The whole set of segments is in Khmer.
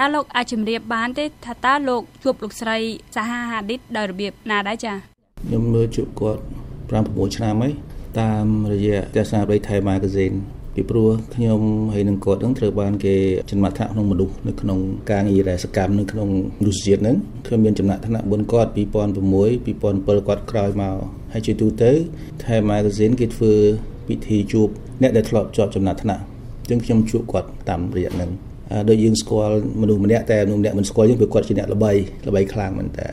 តើលោកអាចជម្រាបបានទេថាតើលោកជួបលោកស្រីសាហាហាឌីតដោយរបៀបណាដែរចាខ្ញុំមើលជួបគាត់5 6ឆ្នាំហើយតាមរយៈទស្សនាប័យថៃម៉ាហ្គាស៊ីនពីព្រោះខ្ញុំហើយនឹងគាត់នឹងត្រូវបានគេចំណាត់ថ្នាក់ក្នុងមនុស្សនៅក្នុងការងារដែលសកម្មនៅក្នុងមនុស្សជាតិហ្នឹងខ្ញុំមានចំណាត់ថ្នាក់មុនគាត់2006 2007គាត់ក្រោយមកហើយជាទូទៅថៃម៉ាហ្គាស៊ីនគេធ្វើពិធីជួបអ្នកដែលធ្លាប់ជាប់ចំណាត់ថ្នាក់អញ្ចឹងខ្ញុំជួបគាត់តាមរយៈហ្នឹង ដូចយើងស្គាល់មនុស្សម្នាក់តែមនុស្សម្នាក់មិនស្គាល់យើងព្រោះគាត់ជាអ្នកល្បីល្បីខ្លាំងមែនតើ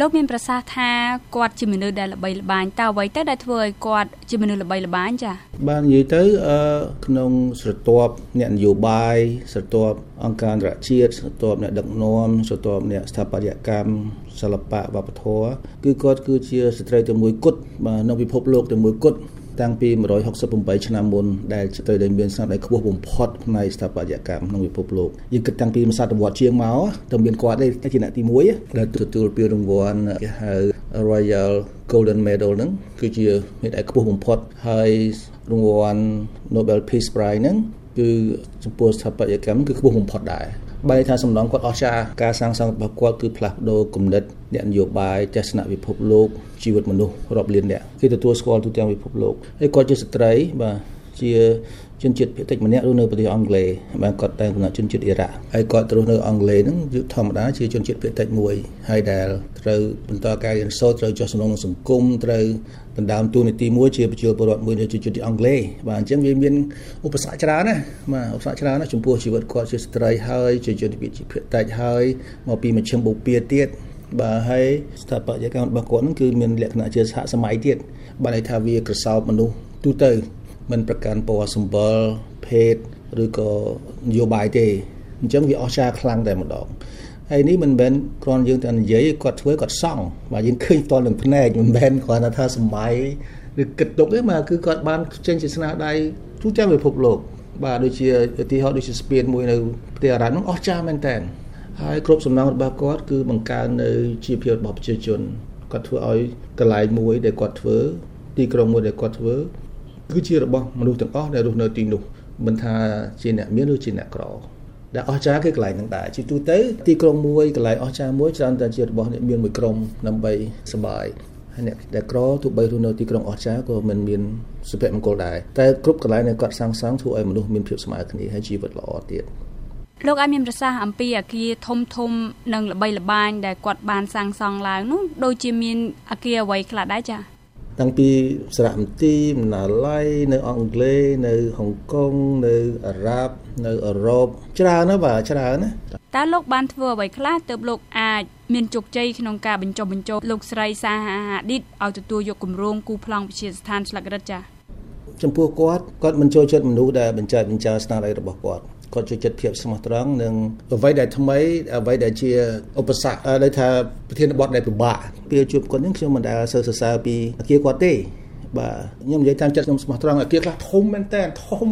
លោកមានប្រសាសន៍ថាគាត់ជាមនុស្សដែលល្បីល្បាញតើអ្វីទៅដែលធ្វើឲ្យគាត់ជាមនុស្សល្បីល្បាញចា៎បាននិយាយទៅក្នុងស្រទាប់អ្នកនយោបាយស្រទាប់អង្គការអន្តរជាតិស្រទាប់អ្នកដឹកនាំស្រទាប់អ្នកស្ថាបត្យកម្មសិល្បៈវប្បធម៌គឺគាត់គឺជាស្ត្រីតែមួយគត់បាទនៅពិភពលោកតែមួយគត់ តាំងពី168ឆ្នាំមុនដែលទៅដែលមានស្នាដៃខ្ពស់បំផុតផ្នែកស្ថាបត្យកម្មក្នុងពិភពលោកយើងគិតតាំងពីសតវត្សជាងមកទៅមានគាត់ទេជាអ្នកទី1ដែលទទួលពានរង្វាន់គេហៅ Royal Golden Medal ហ្នឹងគឺជាមេដាយខ្ពស់បំផុតហើយរង្វាន់ Nobel Peace Prize ហ្នឹងគឺចំពោះស្ថាបត្យកម្មគឺខ្ពស់បំផុតដែរ បែរថាសំណងគាត់អស្ចារ្យការសាងសង់របស់គាត់គឺផ្លាស់ប្ដូរគំនិតអ្នកនយោបាយទស្សនវិភពលោកជីវិតមនុស្សរាប់លានអ្នកគេទទួលស្គាល់ទូទាំងពិភពលោកហើយគាត់ជាស្ត្រីបាទ ជាជនជាតិភាគតិចម្នាក់រស់នៅប្រទេសអង់គ្លេសបានគាត់តែគណៈជនជាតិអ៊ីរ៉ាក់ហើយគាត់រស់នៅអង់គ្លេសហ្នឹងធម្មតាជាជនជាតិភាគតិចមួយហើយដែលត្រូវបន្តការរៀនសូត្រត្រូវចុះសំណងក្នុងសង្គមត្រូវដណ្ដើមតួនាទីមួយជាប្រជាពលរដ្ឋមួយនៅជនជាតិអង់គ្លេសបាទអញ្ចឹងវាមានឧបសគ្គច្រើនណាបាទឧបសគ្គច្រើនណាចំពោះជីវិតគាត់ជាស្ត្រីហើយជាជនជាតិភាគតិចហើយមកពីមជ្ឈិមបូព៌ាទៀតបាទហើយស្ថាបត្យកម្មរបស់គាត់ហ្នឹងគឺមានលក្ខណៈជាសហសម័យទៀតបានន័យថាវាក្រសោបមនុស្សទូទៅ មិនប្រកាន់ពណ៌សម្បុរភេទឬក៏នយោបាយទេអញ្ចឹងវាអស្ចារ្យខ្លាំងតែម្ដងហើយនេះមិនមែនគ្រាន់យើងតែនិយាយគាត់ធ្វើគាត់សង់បាទយើងឃើញតនឹងភ្នែកមិនមែនគ្រាន់តែថាសម័យឬគិតទុកទេបាទគឺគាត់បានចេញជាស្នាដៃទូទាំងពិភពលោកបាទដូចជាឧទាហរណ៍ដូចជាស្ពានមួយនៅប្រទេសអារ៉ាប់នោះអស្ចារ្យមែនតើហើយគ្រប់សំណងរបស់គាត់គឺបង្កើននៅជីវភាពរបស់ប្រជាជនគាត់ធ្វើឲ្យកន្លែងមួយដែលគាត់ធ្វើទីក្រុងមួយដែលគាត់ធ្វើ គឺជារបស់មនុស្សទាំងអស់ដែលរស់នៅទីនោះមិនថាជាអ្នកមានឬជាអ្នកក្រដែលអស្ចារ្យគឺកន្លែងហ្នឹងដែរជាទូទៅទីក្រុងមួយកន្លែងអស្ចារ្យមួយច្រើនតែជារបស់អ្នកមានមួយក្រុមដើម្បីសบายហើយអ្នកដែលក្រទោះបីរស់នៅទីក្រុងអស្ចារ្យក៏មិនមានសុភមង្គលដែរតែគ្រប់កន្លែងដែលគាត់សាងសង់ធ្វើឲ្យមនុស្សមានភាពស្មើគ្នាហើយជីវិតល្អទៀតលោកអាចមានប្រសាសន៍អំពីអាគារធំធំនិងល្បីល្បាញដែលគាត់បានសាងសង់ឡើងនោះដូចជាមានអាគារអ្វីខ្លះដែរចា៎ តាំងពីសារមន្ទីរបណ្ណាល័យនៅអង់គ្លេសនៅហុងកុងនៅអារ៉ាប់នៅអឺរ៉ុបច្រើនណាស់បាទច្រើនណាតើលោកបានធ្វើអ្វីខ្លះទើបលោកអាចមានជោគជ័យក្នុងការបញ្ចុះបញ្ចូលលោកស្រីសាហាហាឌីតឲ្យទទួលយកគម្រោងគូប្លង់វិជាស្ថានស្លឹករឹតចា៎ចំពោះគាត់គាត់មិនចូលចិត្តមនុស្សដែលបញ្ចែកបញ្ចើស្នាដៃរបស់គាត់ គាត់ជួយចិត្តភាពស្មោះត្រង់និងអ្វីដែលថ្មីអ្វីដែលជាឧបសគ្គដែលថាប្រធានបទដែលពិបាកពេលជួបគាត់នេះខ្ញុំមិនដែលសើសរសើរពីអាគារគាត់ទេបាទខ្ញុំនិយាយតាមចិត្តខ្ញុំស្មោះត្រង់អាគារខ្លះធំមែនតើធំ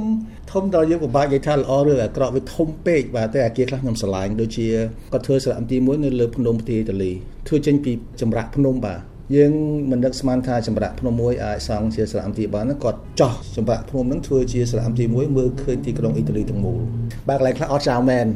ធំដល់យើងពិបាកនិយាយថាល្អឬអាក្រក់វាធំពេកបាទតែអាគារខ្លះខ្ញុំស្រឡាញ់ដូចជាគាត់ធ្វើសារមន្ទីរមួយនៅលើភ្នំប្រទេសអ៊ីតាលីធ្វើចេញពីចម្រាក់ភ្នំបាទ យើងមិននឹកស្មានថាចម្រាក់ភ្នំមួយអាចសង់ជាសារមន្ទីរបានគាត់ចោះចម្រាក់ភ្នំនឹងធ្វើជាសារមន្ទីរមួយមើលឃើញទីក្រុងអ៊ីតាលីទាំងមូលបើកន្លែងខ្លះអត់ចោលមែន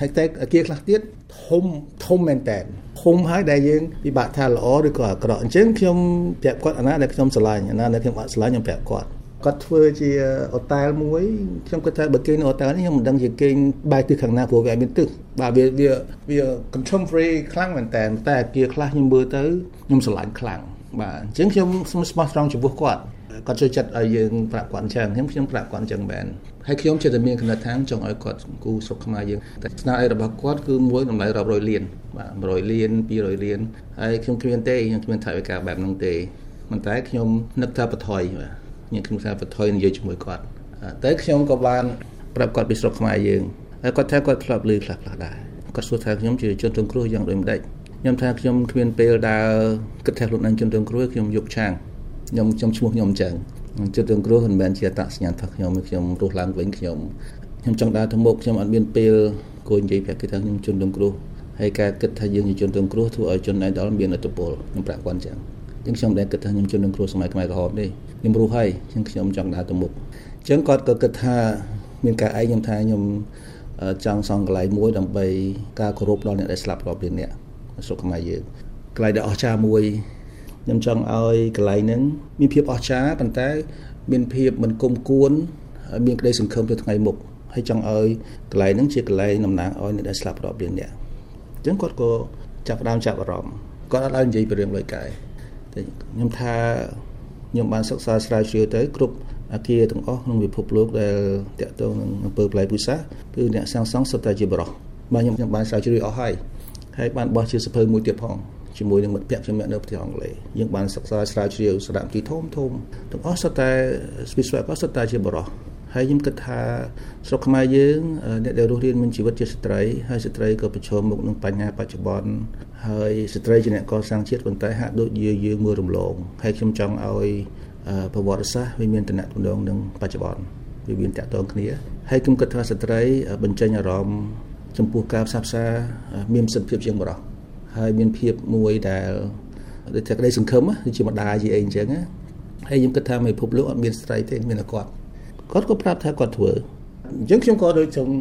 ហើយតែអាគារខ្លះទៀតធំធំមែនតើធំហើយដែលយើងពិបាកថាល្អឬក៏អាក្រក់អញ្ចឹងខ្ញុំប្រាប់គាត់អាណាដែលខ្ញុំស្រឡាញ់អាណាដែលខ្ញុំអត់ស្រឡាញ់ខ្ញុំប្រាប់គាត់ គាត់ធ្វើជាអូតែលមួយខ្ញុំគិតថាបើគេនៅអូតែលនេះខ្ញុំមិនដឹងជាគេបែរទិសខាងណាព្រោះវាមានទិសបាទវាវាវា contemporary ខ្លាំងមែនតើតែអាគារខ្លះខ្ញុំមើលទៅខ្ញុំស្រឡាញ់ខ្លាំងបាទអញ្ចឹងខ្ញុំស្មោះត្រង់ចំពោះគាត់គាត់ចូលចិត្តឲ្យយើងប្រាប់គាត់អញ្ចឹងខ្ញុំខ្ញុំប្រាប់គាត់អញ្ចឹងមែនហើយខ្ញុំចិត្តតែមានគណិតថាចង់ឲ្យគាត់គូស្រុកខ្មែរយើងតែស្នាដៃរបស់គាត់គឺមួយតម្លៃរាប់រយលានបាទ100លាន200លានហើយខ្ញុំគ្មានទេខ្ញុំគ្មានថវិកាបែបហ្នឹងទេប៉ុន្តែខ្ញុំនឹកថាបថយបាទ ខ្ញុំខ្ញុំថាបថយនិយាយជាមួយគាត់តែខ្ញុំក៏បានប្រាប់គាត់ពីស្រុកខ្មែរយើងហើយគាត់ថាគាត់ធ្លាប់ឮខ្លះខ្លះដែរគាត់សួរថាខ្ញុំជាជនរងគ្រោះយ៉ាងដូចម្ដេចខ្ញុំថាខ្ញុំគ្មានពេលដើរគិតថាខ្លួនឯងជនរងគ្រោះខ្ញុំយកឆាងខ្ញុំខ្ញុំឈ្មោះខ្ញុំអញ្ចឹងជនរងគ្រោះមិនមែនជាអត្តសញ្ញាណរបស់ខ្ញុំខ្ញុំរស់ឡើងវិញខ្ញុំខ្ញុំចង់ដើរទៅមុខខ្ញុំអត់មានពេលគួរនិយាយប្រាប់គេថាខ្ញុំជនរងគ្រោះហើយការគិតថាយើងជាជនរងគ្រោះធ្វើឲ្យជនឯដល់មានអត្តពលខ្ញុំប្រាប់គាត់អញ្ចឹង អញ្ចឹងខ្ញុំដែលគិតថាខ្ញុំជនរងគ្រោះសម័យខ្មែរក្រហមទេខ្ញុំរស់ហើយអញ្ចឹងខ្ញុំចង់ដើរទៅមុខអញ្ចឹងគាត់ក៏គិតថាមានការឯងខ្ញុំថាខ្ញុំចង់សង់កន្លែងមួយដើម្បីការគោរពដល់អ្នកដែលស្លាប់រាប់លានអ្នកស្រុកខ្មែរយើងកន្លែងដែលអស្ចារ្យមួយខ្ញុំចង់ឲ្យកន្លែងហ្នឹងមានភាពអស្ចារ្យប៉ុន្តែ មានភាពមិនគុំគួនមានក្តីសង្ឃឹមទៅថ្ងៃមុខហើយចង់ឲ្យកន្លែងហ្នឹងជាកន្លែងតំណាងឲ្យអ្នកដែលស្លាប់រាប់លានអ្នកអញ្ចឹងគាត់ក៏ចាប់ផ្ដើមចាប់អារម្មណ៍គាត់អត់ឲ្យនិយាយពីរឿងលុយកាយតែ ខ្ញុំថាខ្ញុំបានសិក្សាស្រាវជ្រាវទៅគ្រប់អាគារទាំងអស់ក្នុងពិភពលោកដែលតាក់ទងនឹងអំពើផ្លែពុសាគឺអ្នកសាងសង់សុទ្ធតែជាបរិសុទ្ធបាទខ្ញុំខ្ញុំបានស្រាវជ្រាវអស់ហើយហើយបានបោះជាសភៅមួយទៀតផងជាមួយនឹងមិត្តភ័ក្តិខ្ញុំនៅប្រទេសអង់គ្លេសយើងបានសិក្សាស្រាវជ្រាវសារៈទីធំធំទាំងអស់សុទ្ធតែវិស្វករសុទ្ធតែជាបរិសុទ្ធ ហើយខ្ញុំគិតថាស្រុកខ្មែរយើងអ្នកដែលរស់រានមានជីវិតជាស្ត្រី ហើយស្ត្រីក៏ប្រឈមមុខនឹងបញ្ហាបច្ចុប្បន្នហើយស្ត្រីជាអ្នកកសាងជាតិប៉ុន្តែហាក់ដូចជាយើងមើលរំលងហើយខ្ញុំចង់ឲ្យប្រវត្តិសាស្ត្រវាមានតំណែងនឹងបច្ចុប្បន្នវាមានតាក់ទងគ្នាហើយខ្ញុំគិតថាស្ត្រី បញ្ចេញអារម្មណ៍ចំពោះការផ្សះផ្សាមានសិទ្ធិភាពជាងបរិសុទ្ធហើយមានភាពមួយដែលដូចតែក្តីសង្ឃឹមជាម្ដាយជាអីអញ្ចឹងហើយខ្ញុំគិតថាមេភពលោកអត់មានស្ត្រីទេមានតែគាត់ គាត់ក៏ប្រាប់ថាគាត់ធ្វើអញ្ចឹងខ្ញុំក៏ដូចចង់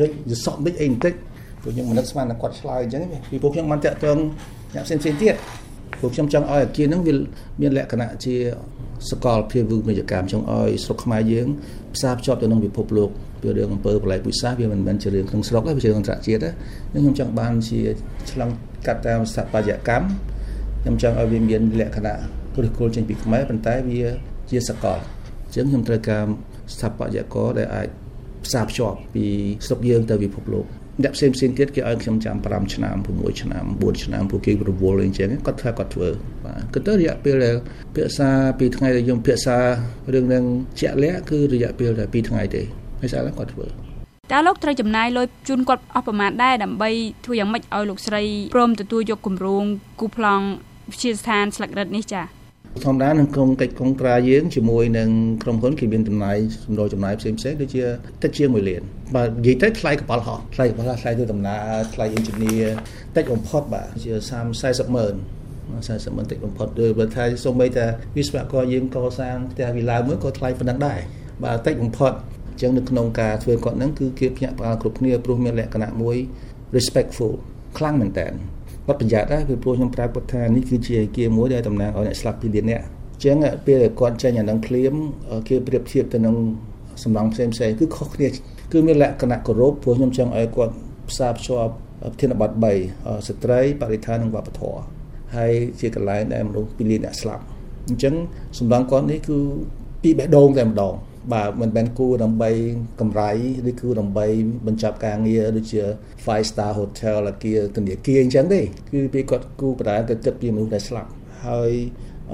ដូចយសក់មិនអីបន្តិចព្រោះខ្ញុំមិននឹកស្មានថាគាត់ឆ្លើយអញ្ចឹងពីពួកខ្ញុំបានតាក់ទងអ្នកផ្សេងផ្សេងទៀតពួកខ្ញុំចង់ឲ្យអាគារហ្នឹងវាមានលក្ខណៈជាសកលភាវូបនីយកម្មចង់ឲ្យស្រុកខ្មែរយើងផ្សារភ្ជាប់ទៅនឹងពិភពលោកពីរឿងអំពើប្រល័យពូជសាសន៍វាមិនមែនជារឿងក្នុងស្រុកទេវាជារឿងអន្តរជាតិទេខ្ញុំចង់បានជាឆ្លងកាត់តាមស្ថាបត្យកម្មខ្ញុំចង់ឲ្យវាមានលក្ខណៈគ្រឹះគល់ចេញពីខ្មែរប៉ុន្តែវាជាសកលអញ្ចឹងខ្ញុំត្រូវការ ស្ថាបត្យករដែលអាចផ្សារភ្ជាប់ពីស្រុកយើងទៅពិភពលោកអ្នកផ្សេងផ្សេងទៀតគេឲ្យខ្ញុំចាំ5ឆ្នាំ6ឆ្នាំ4ឆ្នាំពួកគេរវល់អីចឹងគាត់ថាគាត់ធ្វើបាទគឺទៅរយៈពេលដែលភាសាពីថ្ងៃដែលខ្ញុំភាសារឿងនឹងជាក់លាក់គឺរយៈពេលតែ2ថ្ងៃទេហើយស្អែកគាត់ធ្វើតើលោកត្រូវចំណាយលុយជូនគាត់អស់ប្រមាណដែរដើម្បីធ្វើយ៉ាងម៉េចឲ្យលោកស្រីព្រមទទួលយកគម្រោងគូប្លង់វិទ្យាស្ថានស្លឹករឹតនេះចា៎ ធម្មតានឹងក្រុមកិច្ចកងត្រាយើងជាមួយនឹងក្រុមហ៊ុនគេមានចំណាយសម្ដៅចំណាយផ្សេងផ្សេងដូចជាតិចជាង1លានបាទនិយាយទៅថ្លៃកប៉ាល់ហោះថ្លៃកប៉ាល់ហោះថ្លៃធ្វើដំណើរថ្លៃអ៊ីនជីនីតិចបំផុតបាទជា30 40ម៉ឺន40ម៉ឺនតិចបំផុតដូចបើថាសូម្បីតែវិស្វករយើងកសាងផ្ទះវិឡាមួយក៏ថ្លៃប៉ុណ្ណឹងដែរបាទតិចបំផុតអញ្ចឹងនៅក្នុងការធ្វើគាត់ហ្នឹងគឺគេភ្ញាក់ផ្អើលគ្រប់គ្នាព្រោះមានលក្ខណៈមួយ respectful ខ្លាំងមែនតើ គាត់ប្រយ័ត្នដែរពីព្រោះខ្ញុំប្រាប់គាត់ថានេះគឺជាអាគារមួយដែលតំណាងឲ្យអ្នកស្លាប់ពីលានអ្នកអញ្ចឹងពេលគាត់ចេញអានឹងភ្លាមគេប្រៀបធៀបទៅនឹងសំឡងផ្សេងផ្សេងគឺខុសគ្នាគឺមានលក្ខណៈគោរពព្រោះខ្ញុំចង់ឲ្យគាត់ផ្សារភ្ជាប់ប្រធានបទ3ស្ត្រីបរិស្ថាននិងវប្បធម៌ហើយជាកន្លែងដែលមនុស្សពីលានអ្នកស្លាប់អញ្ចឹងសំឡងគាត់នេះគឺពីបេះដូងតែម្ដង បាទមិនមែនគូដើម្បីកម្រៃឬគូដើម្បីបញ្ចប់ការងារដូចជា five star hotel អាគារធនាគារអញ្ចឹងទេគឺពេលគាត់គូបដាទៅទឹកពីមនុស្សដែលស្លាប់ហើយ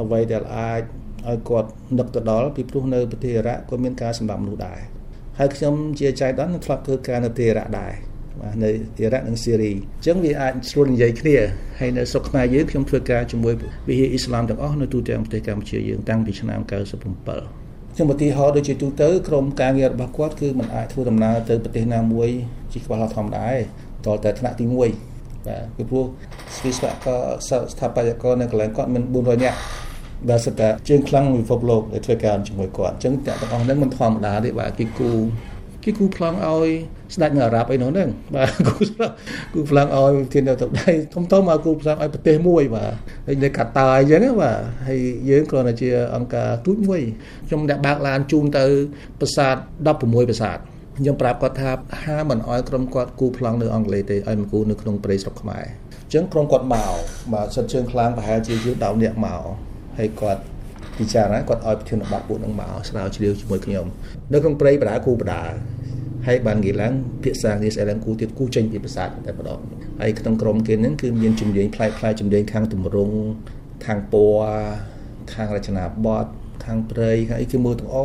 អ្វីដែលអាចឲ្យគាត់នឹកទៅដល់ពីព្រោះនៅប្រទេសអ៊ីរ៉ាក់ក៏មានការសម្លាប់មនុស្សដែរហើយខ្ញុំជាចៃដន្យនឹងធ្លាប់ធ្វើការនៅប្រទេសអ៊ីរ៉ាក់ដែរបាទនៅអ៊ីរ៉ាក់និងស៊ីរីអញ្ចឹងវាអាចស្រួលនិយាយគ្នាហើយនៅស្រុកខ្មែរយើងខ្ញុំធ្វើការជាមួយវិហារអ៊ីស្លាមទាំងអស់នៅទូទាំងប្រទេសកម្ពុជាយើងតាំងពីឆ្នាំ97 ខ្ញុំឧទាហរណ៍ដូចជាទូទៅក្រុមការងាររបស់គាត់គឺมันអាចធ្វើដំណើរទៅប្រទេសណាមួយជិះក្បល់ធម្មតាទេតតែថ្នាក់ទី1បាទពីព្រោះវិស្វករស្ថាបត្យករនៅកន្លែងគាត់មាន400នាក់ដែលសិតតែជើងខ្លាំងពិភពលោកដែលធ្វើការជាមួយគាត់អញ្ចឹងទាំងអស់ហ្នឹងមិនធម្មតាទេបាទគេគូ គេគូប្លង់ឲ្យស្ដេចនៅអារ៉ាប់អីនោះហ្នឹងបាទគូគូប្លង់ឲ្យធានទៅដៃធំធំមកគូប្លង់ឲ្យប្រទេសមួយបាទហើយនៅកាតាអញ្ចឹងបាទហើយយើងគ្រាន់តែជាអង្គការទូតមួយខ្ញុំអ្នកបើកឡានជូនទៅប្រាសាទ16ប្រាសាទខ្ញុំប្រាប់គាត់ថាហាមិនអោយក្រុមគាត់គូប្លង់នៅអង់គ្លេសទេឲ្យមកគូនៅក្នុងប្រទេសស្រុកខ្មែរអញ្ចឹងក្រុមគាត់មកបាទសិតជើងខ្លាំងប្រហែលជាយើង10នាក់មកហើយគាត់ពិចារណាគាត់ឲ្យប្រធានបទពួកនឹងមកស្រាវជ្រាវជាមួយខ្ញុំនៅក្នុងព្រៃបដាគូបដា ហើយបាននិយាយឡើងភាសានេះស្អីឡើងគូទៀតគូចេញពីភាសាតែម្ដងហើយក្នុងក្រុមគេហ្នឹងគឺមានជំនាញផ្លែផ្លែជំនាញខាងទម្រង់ខាងពណ៌ខាងរចនាបថខាងព្រៃខាងអីគឺមើលទាំងអ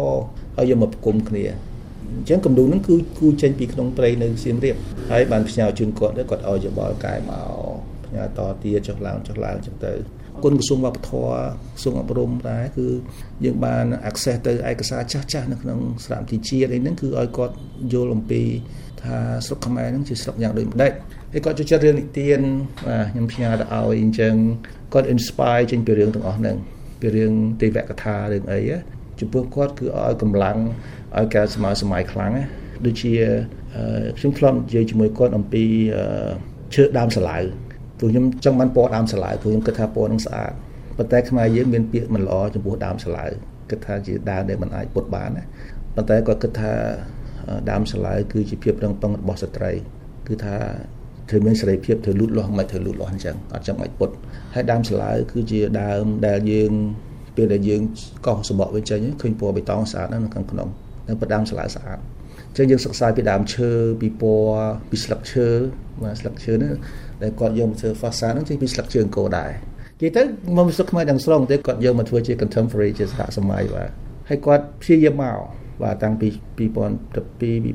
ហើយយកមកប្រគំគ្នាអញ្ចឹងគំនូហ្នឹងគឺគូចេញពីក្នុងព្រៃនៅសៀមរាបហើយបានផ្ញើជូនគាត់គាត់ឲ្យយោបល់កែមកផ្ញើតទៀតចុះឡើងចុះឡើងចឹងទៅ គុណក្រសួងវប្បធម៌ក្រសួងអប់រំដែរគឺយើងបាន access ទៅឯកសារចាស់ចាស់នៅក្នុងស្រាមទីជាតិអីហ្នឹងគឺឲ្យគាត់យល់អំពីថាស្រុកខ្មែរហ្នឹងជាស្រុកយ៉ាងដូចម្ដេចហើយគាត់ចូលចិត្តរឿងនិទានបាទខ្ញុំផ្ញើទៅឲ្យអញ្ចឹងគាត់ inspire ចេញពីរឿងទាំងអស់ហ្នឹងពីរឿងទេវកថារឿងអីចំពោះគាត់គឺឲ្យកម្លាំងឲ្យការសម័យសម័យខ្លាំងណាដូចជាខ្ញុំធ្លាប់និយាយជាមួយគាត់អំពីឈើដើមសាឡាវ ព្រោះខ្ញុំចង់បានពណ៌ដើមសាឡាវព្រោះខ្ញុំគិតថាពណ៌នឹងស្អាតប៉ុន្តែខ្មែរយើងមានពាក្យមិនល្អចំពោះដើមសាឡាវគិតថាជាដើមដែលមិនអាចពុតបានណាប៉ុន្តែគាត់គិតថាដើមសាឡាវគឺជាភាពរឹងប៉ឹងរបស់ស្ត្រី គឺថាត្រូវមានសេរីភាពត្រូវលូតលាស់មិនត្រូវលូតលាស់អញ្ចឹងអត់ចាំបាច់ពុតហើយដើមសាឡាវគឺជាដើមដែលយើងពេលដែលយើងកោសសម្បកវិញចេញឃើញពណ៌បៃតងស្អាតនៅខាងក្នុងនៅផ្ដើមសាឡាវស្អាតអញ្ចឹងយើងសិក្សាពីដើមឈើពីពណ៌ពីស្លឹកឈើបាទស្លឹកឈើនេះដែលគាត់យកមកធ្វើ facade ហ្នឹងចេញពីស្លឹកឈើអង្គរដែរនិយាយទៅមកមិនសុខខ្មែរទាំងស្រុងទេគាត់យកមកធ្វើជា contemporary ជាសហសម័យបាទហើយគាត់ព្យាយាមមកបាទតាំងពី2012 2013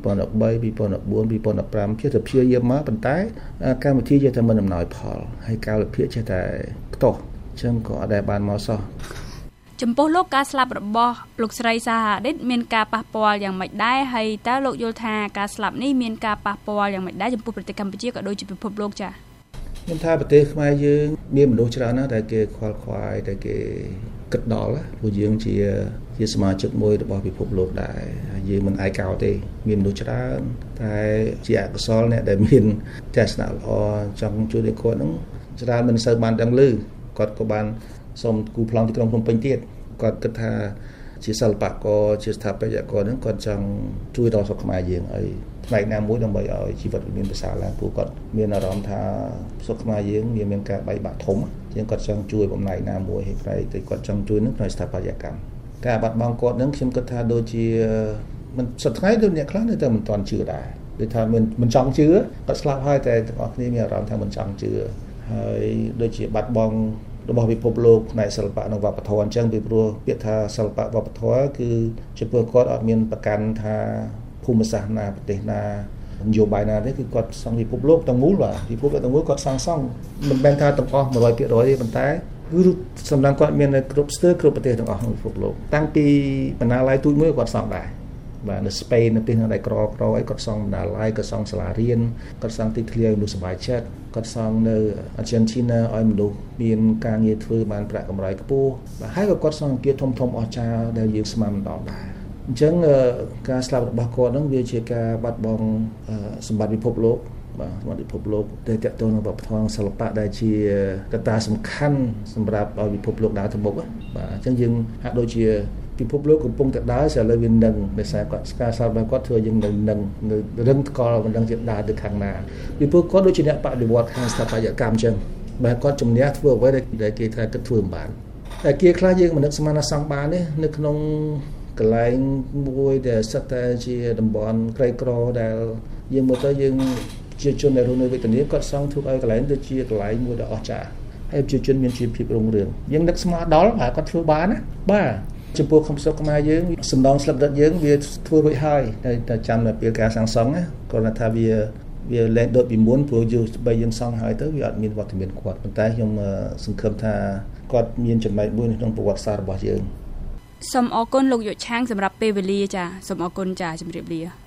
2014 2015ជាទៅព្យាយាមមកប៉ុន្តែកម្មវិធីចេះតែមិនអំណោយផលហើយកាលវិភាគចេះតែខ្ទាស់អញ្ចឹងក៏អត់ដែលបានមកសោះ ចំពោះលោកការស្លាប់របស់លោកស្រីសាហាឌិតមានការប៉ះពាល់យ៉ាងម៉េចដែរហើយតើលោកយល់ថាការស្លាប់នេះមានការប៉ះពាល់យ៉ាងម៉េចដែរចំពោះប្រទេសកម្ពុជាក៏ដូចជាពិភពលោកចា៎ខ្ញុំថាប្រទេសខ្មែរយើងមានមនុស្សច្រើនណាស់ដែលគេខ្វល់ខ្វាយដែលគេគិតដល់ព្រោះយើងជាជាសមាជិកមួយរបស់ពិភពលោកដែរយើងមិនឯកោទេ មានមនុស្សច្រើនតែជាអកុសលអ្នកដែលមានទស្សនៈល្អចង់ជួយដល់គាត់ហ្នឹងច្រើនមិនសូវបានដឹងឮគាត់ក៏បាន សូមគូប្លង់ទីក្រុងភ្នំពេញទៀតគាត់គិតថាជាសិល្បករជាស្ថាបត្យករហ្នឹងគាត់ចង់ជួយដល់ស្រុកខ្មែរយើងឲ្យផ្នែកណាមួយដើម្បីឲ្យជីវិតមានប្រសើរឡើងព្រោះគាត់មានអារម្មណ៍ថាស្រុកខ្មែរយើងវាមានការបែកបាក់ធំជាងគាត់ចង់ជួយបំណែកណាមួយឲ្យផ្នែកទៅគាត់ចង់ជួយនឹងផ្នែកស្ថាបត្យកម្មការបាត់បង់គាត់នឹងខ្ញុំគិតថាដូចជាមិនសប្តាហ៍ថ្ងៃដូចអ្នកខ្លះនៅតែមិនទាន់ជឿដែរដូចថាមិនមិនចង់ជឿគាត់ស្លាប់ហើយតែទាំងអស់គ្នាមានអារម្មណ៍ថាមិនចង់ជឿហើយដូចជាបាត់បង់ របស់ពិភពលោកផ្នែកសិល្បៈនិងវប្បធម៌អញ្ចឹងពីព្រោះពាក្យថាសិល្បៈវប្បធម៌គឺចំពោះគាត់អត់មានប្រកាន់ថាភូមិសាស្ត្រណាប្រទេសណានយោបាយណាទេគឺគាត់សង់ពិភពលោកទាំងមូលបាទពិភពលោកទាំងមូលគាត់សង់សង់មិនមែនថាទាំងអស់100%ទេប៉ុន្តែគឺសម្រាប់គាត់មាននៅគ្រប់ស្ទើរគ្រប់ប្រទេសទាំងអស់ក្នុងពិភពលោកតាំងពីបណ្ណាល័យទូចមួយគាត់សង់ដែរ បាទនៅស្ពេននៅប្រទេសដែលក្រក្រអីគាត់សង់បណ្ណាល័យគាត់សង់សាលារៀនគាត់សង់ទីធ្លាឲ្យមនុស្សសុបាយចិត្តគាត់សង់នៅអាចិនឈីណាឲ្យមនុស្សមានការងារធ្វើបានប្រាក់កម្រៃខ្ពស់បាទហើយក៏គាត់សង់អគារធំធំអស្ចារ្យដែលយើងស្មានមិនដល់ដែរអញ្ចឹងការស្លាប់របស់គាត់ហ្នឹងវាជាការបាត់បង់សម្បត្តិពិភពលោកបាទសម្បត្តិពិភពលោកដែលតកតទៅនឹងវប្បធម៌សិល្បៈដែលជាកត្តាសំខាន់សម្រាប់ឲ្យពិភពលោកដើរទៅមុខបាទអញ្ចឹងយើងហាក់ដូចជា ពិភពលោកកំពុងតែដើរតែឥឡូវវានឹងដោយសារគាត់ស្ការសោតរបស់គាត់ធ្វើយើងនៅនឹងនៅរឹងថ្កល់មិនដឹងជាដើរទៅខាងណាពីព្រោះគាត់ដូចជាអ្នកបដិវត្តខាងស្ថាបត្យកម្មអញ្ចឹងបែរគាត់ជំនះធ្វើអ្វីដែលគេថាគិតធ្វើមិនបានតែគេខ្លះយើងមិននឹកស្មានថាសង់បានទេនៅក្នុងកន្លែងមួយដែលសិតតែជាតំបន់ក្រីក្រដែលយើងមើលទៅយើងជាជនដែលរស់នៅវេទនាគាត់សង់ធ្វើឲ្យកន្លែងទៅជាកន្លែងមួយដែលអស្ចារ្យហើយប្រជាជនមានជីវភាពរុងរឿងយើងនឹកស្មារដល់ហើយគាត់ធ្វើបានណាបាទ ចំពោះខំសុកខ្មែរយើងសំដងស្លឹកដិតយើងវាធ្វើរួចហើយតែចាំតែពេលការសាងសង់ណាគាត់ថាវាវាលែងដូចពីមុនព្រោះយើងបីយើងសង់ហើយទៅវាអត់មានវត្តមានគាត់ប៉ុន្តែខ្ញុំសង្ឃឹមថាគាត់មានចំណែកមួយក្នុងប្រវត្តិសាស្ត្ររបស់យើងសូមអរគុណលោកយុឆាងសម្រាប់ពេលវេលាចាសូមអរគុណចាជម្រាបលា